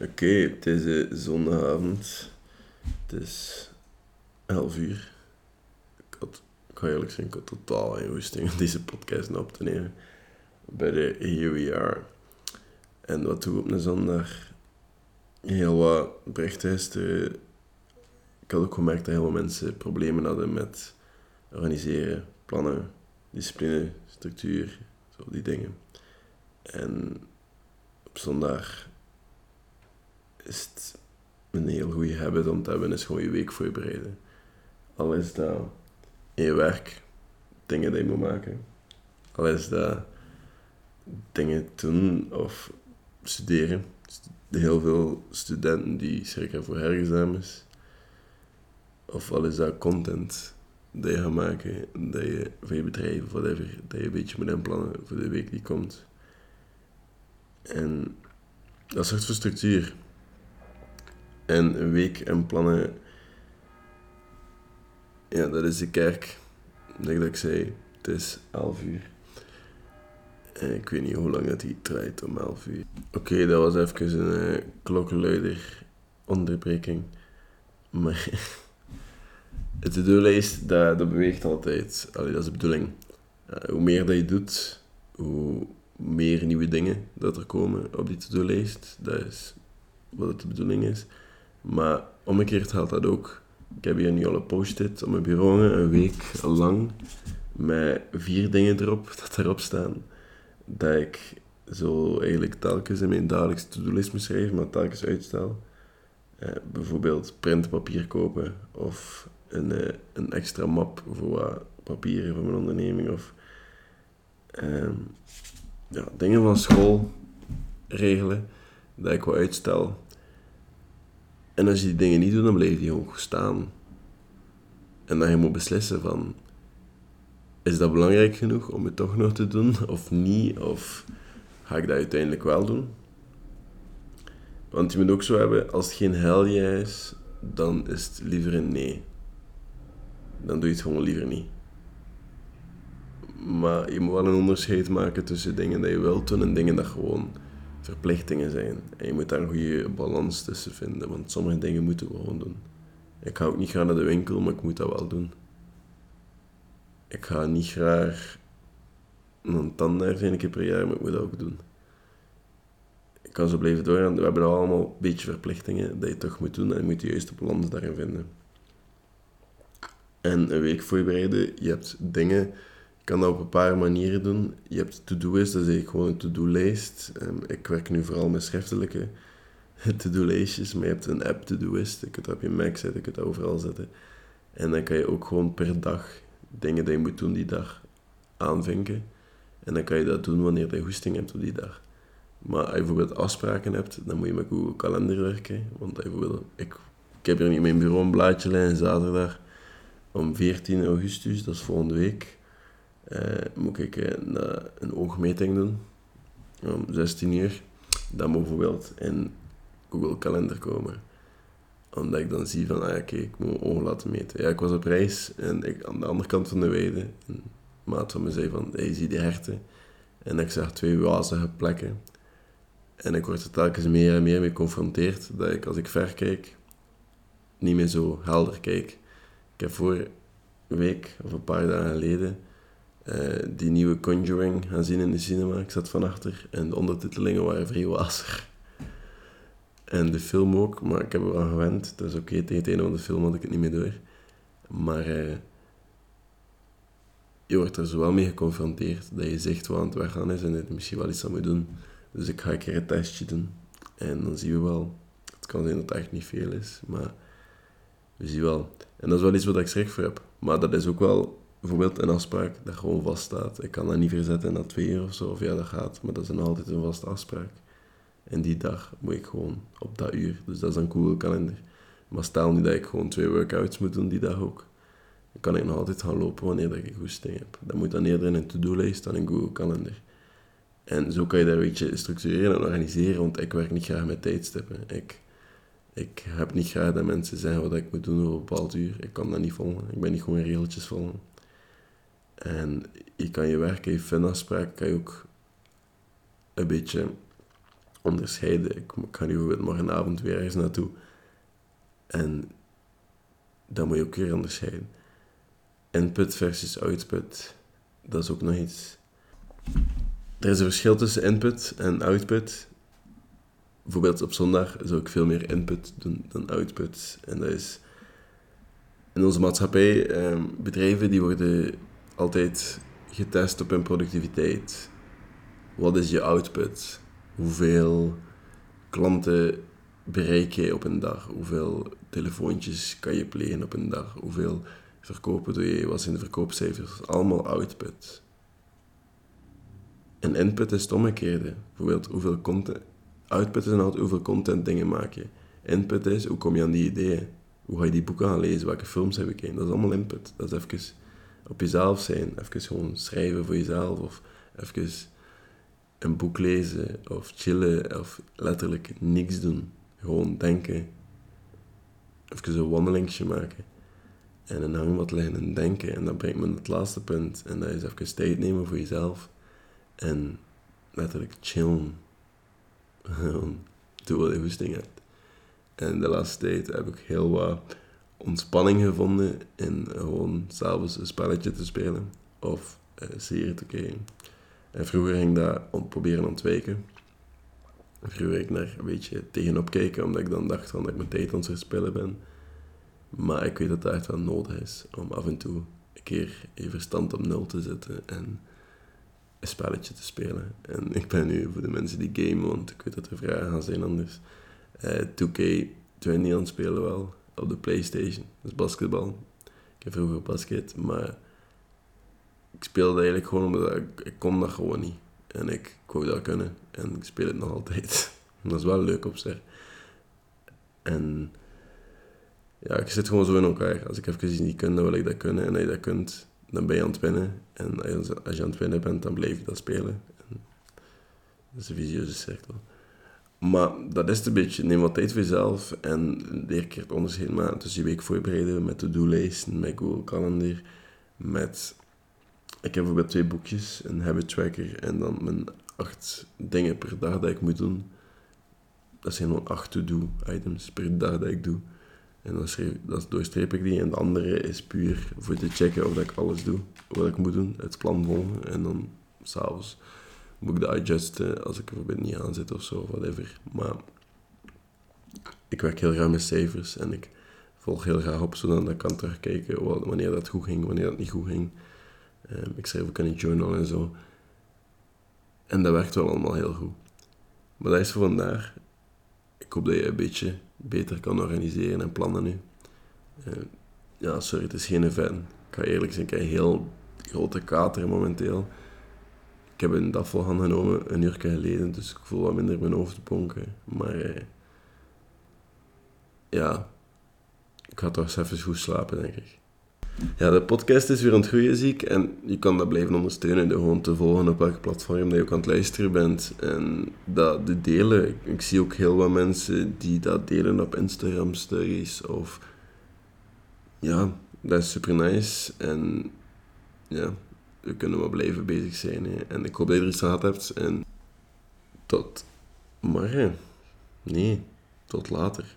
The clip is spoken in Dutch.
Oké, het is eh, zondagavond. Het is 11 uur. Ik, had, ik ga eerlijk zijn, ik had totaal goesting om deze podcast op te nemen. Bij de Here We Are. En wat ik op een zondag? Heel wat berichten gisteren. Ik had ook gemerkt dat heel veel mensen problemen hadden met organiseren, plannen, discipline, structuur, zo die dingen. En op zondag is het een heel goede habit om te hebben, is gewoon je week voorbereiden. Al is dat in je werk, dingen die je moet maken. Al is dat dingen doen of studeren. Heel veel studenten die schrikken voor herexamens. Of al is dat content dat je gaat maken, dat je voor je bedrijf of whatever, dat je een beetje moet inplannen voor de week die komt. En dat zorgt voor structuur. En een week en plannen, ja, dat is de kerk. Ik denk dat ik zei, het is 11 uur. En ik weet niet hoe lang dat hij draait om 11 uur. Oké, dat was even een uh, klokkenluider onderbreking. Maar het to-do-lijst, dat, dat beweegt altijd. Allee, dat is de bedoeling. Uh, hoe meer dat je doet, hoe meer nieuwe dingen dat er komen op die to-do-lijst. Dat is wat het de bedoeling is. Maar omgekeerd geldt dat ook. Ik heb hier nu al een post-it op mijn bureau een week lang met vier dingen erop dat erop staan. Dat ik zo eigenlijk telkens in mijn dagelijkse to-do-list moet schrijven, maar telkens uitstel. Eh, bijvoorbeeld printpapier kopen of een, eh, een extra map voor wat papieren voor mijn onderneming of eh, ja, dingen van school regelen dat ik wat uitstel. En als je die dingen niet doet, dan blijf je gewoon staan. En dan je moet beslissen van... Is dat belangrijk genoeg om het toch nog te doen, of niet? Of ga ik dat uiteindelijk wel doen? Want je moet ook zo hebben, als het geen hel is, dan is het liever een nee. Dan doe je het gewoon liever niet. Maar je moet wel een onderscheid maken tussen dingen dat je wilt doen en dingen dat gewoon verplichtingen zijn. En je moet daar een goede balans tussen vinden, want sommige dingen moeten we gewoon doen. Ik ga ook niet graag naar de winkel, maar ik moet dat wel doen. Ik ga niet graag naar een tandarts één keer per jaar, maar ik moet dat ook doen. Ik kan zo blijven doorgaan. We hebben allemaal een beetje verplichtingen dat je toch moet doen en je moet de juiste balans daarin vinden. En een week voorbereiden, je hebt dingen kan dat op een paar manieren doen. Je hebt to-do-list, dat is eigenlijk gewoon een to-do-lijst. Um, ik werk nu vooral met schriftelijke to-do-lijstjes, maar je hebt een app to-do-list. Je kunt op je Mac zetten, je kunt dat overal zetten. En dan kan je ook gewoon per dag dingen die je moet doen die dag aanvinken. En dan kan je dat doen wanneer je hoesting hebt op die dag. Maar als je bijvoorbeeld afspraken hebt, dan moet je met Google Calendar werken. Want bijvoorbeeld, ik, ik heb hier in mijn bureau een blaadje liggen, zaterdag om 14 augustus, dat is volgende week uh, moet ik een, uh, een oogmeting doen om 16 uur. Dat moet bijvoorbeeld in Google Calendar komen. Omdat ik dan zie van, ah oké, ik moet mijn ogen laten meten. Ja, ik was op reis en ik, aan de andere kant van de weide, een maat van me zei van, hey, zie die herten? En ik zag twee wazige plekken. En ik word er telkens meer en meer mee geconfronteerd dat ik als ik ver kijk, niet meer zo helder kijk. Ik heb een week of een paar dagen geleden die nieuwe Conjuring gaan zien in de cinema. Ik zat van achter en de ondertitelingen waren vrij wazig. En de film ook, maar ik heb er wel gewend. Dat is oké, tegen het einde van de film had ik het niet meer door. Maar uh, je wordt er zo wel mee geconfronteerd dat je zegt wat aan het weggaan is en dat je misschien wel iets aan moet doen. Dus ik ga een keer een testje doen. En dan zien we wel. Het kan zijn dat het echt niet veel is, maar we zien wel. En dat is wel iets wat ik schrik voor heb. Maar dat is ook wel bijvoorbeeld een afspraak dat gewoon vaststaat. Ik kan dat niet verzetten naar twee uur of zo, of ja, dat gaat, maar dat is dan altijd een vaste afspraak. En die dag moet ik gewoon op dat uur, dus dat is een Google kalender. Maar stel nu dat ik gewoon twee workouts moet doen die dag ook, dan kan ik nog altijd gaan lopen wanneer ik goesting heb. Dat moet dan eerder in een to-do-lijst dan in Google kalender. En zo kan je dat een beetje structureren en organiseren, want ik werk niet graag met tijdstippen. Ik, ik heb niet graag dat mensen zeggen wat ik moet doen op een bepaald uur. Ik kan dat niet volgen. Ik ben niet gewoon regeltjes volgen. En je kan je werk even afspraak kan je ook een beetje onderscheiden. Ik ga nu morgenavond weer ergens naartoe. En dat moet je ook weer onderscheiden. Input versus output, dat is ook nog iets. Er is een verschil tussen input en output. Bijvoorbeeld op zondag zou ik veel meer input doen dan output. En dat is in onze maatschappij, eh, bedrijven die worden altijd getest op hun productiviteit. Wat is je output? Hoeveel klanten bereik je op een dag? Hoeveel telefoontjes kan je plegen op een dag? Hoeveel verkopen doe je? Wat zijn de verkoopcijfers? Allemaal output. En input is het omgekeerde. Bijvoorbeeld, hoeveel content... Output is altijd hoeveel content dingen maak je. Input is, hoe kom je aan die ideeën? Hoe ga je die boeken gaan lezen? Welke films heb ik? Dat is allemaal input. Dat is even op jezelf zijn. Even gewoon schrijven voor jezelf. Of even een boek lezen. Of chillen. Of letterlijk niks doen. Gewoon denken. Even een wandelingje maken. En een hangmat liggen en denken. En dat brengt me naar het laatste punt. En dat is even tijd nemen voor jezelf. En letterlijk chillen. Doe wat je hoesting hebt. En de laatste tijd heb ik heel wat ontspanning gevonden in gewoon s'avonds een spelletje te spelen of een serie te kijken. En vroeger ging ik dat proberen ontwijken. Vroeger ging ik daar een beetje tegenop kijken, omdat ik dan dacht van dat ik mijn tijd aan het verspillen ben. Maar ik weet dat dat echt wel nodig is om af en toe een keer je verstand op nul te zetten en een spelletje te spelen. En ik ben nu voor de mensen die gamen, want ik weet dat er vragen gaan zijn anders. Uh, 2K20 aan het spelen wel, op de Playstation. Is basketbal. Ik heb vroeger basket, maar ik speelde eigenlijk gewoon omdat ik, ik kon dat gewoon niet. En ik, wou dat kunnen. En ik speel het nog altijd. dat is wel leuk op zich. En ja, ik zit gewoon zo in elkaar. Als ik even niet kan, dan wil ik dat kunnen. En als je dat kunt, dan ben je aan het winnen. En als je aan het winnen bent, dan blijf je dat spelen. En dat is een visieuze cirkel. Maar dat is het een beetje. Neem wat tijd voor jezelf en leer keer het onderscheid maken tussen je week voorbereiden met to-do-lijsten, met Google Calendar, met... Ik heb bijvoorbeeld twee boekjes, een habit tracker en dan mijn acht dingen per dag dat ik moet doen. Dat zijn gewoon acht to-do items per dag dat ik doe. En dan, schreef, dan doorstreep ik die. En de andere is puur voor te checken of ik alles doe wat ik moet doen. Het plan volgen. En dan s'avonds moet ik dat als ik er bijvoorbeeld niet aan zit of zo, whatever. Maar ik werk heel graag met cijfers en ik volg heel graag op, zodat ik kan terugkijken wanneer dat goed ging, wanneer dat niet goed ging. Um, ik schrijf ook een journal en zo. En dat werkt wel allemaal heel goed. Maar dat is voor vandaag. Ik hoop dat je een beetje beter kan organiseren en plannen nu. Uh, ja, sorry, het is geen event. Ik ga eerlijk zijn, ik heb een heel grote kater momenteel. Ik heb een dafel genomen een uur geleden, dus ik voel wat minder mijn hoofd bonken. Maar eh, ja, ik ga toch eens even goed slapen, denk ik. Ja, de podcast is weer aan het groeien, zie ik. En je kan dat blijven ondersteunen door gewoon te volgen op welk platform dat je ook aan het luisteren bent. En dat de delen. Ik zie ook heel wat mensen die dat delen op Instagram stories. Of ja, dat is super nice. En ja, we kunnen wel blijven bezig zijn. Hè. En ik hoop dat je er iets aan hebt. En tot morgen. Nee, tot later.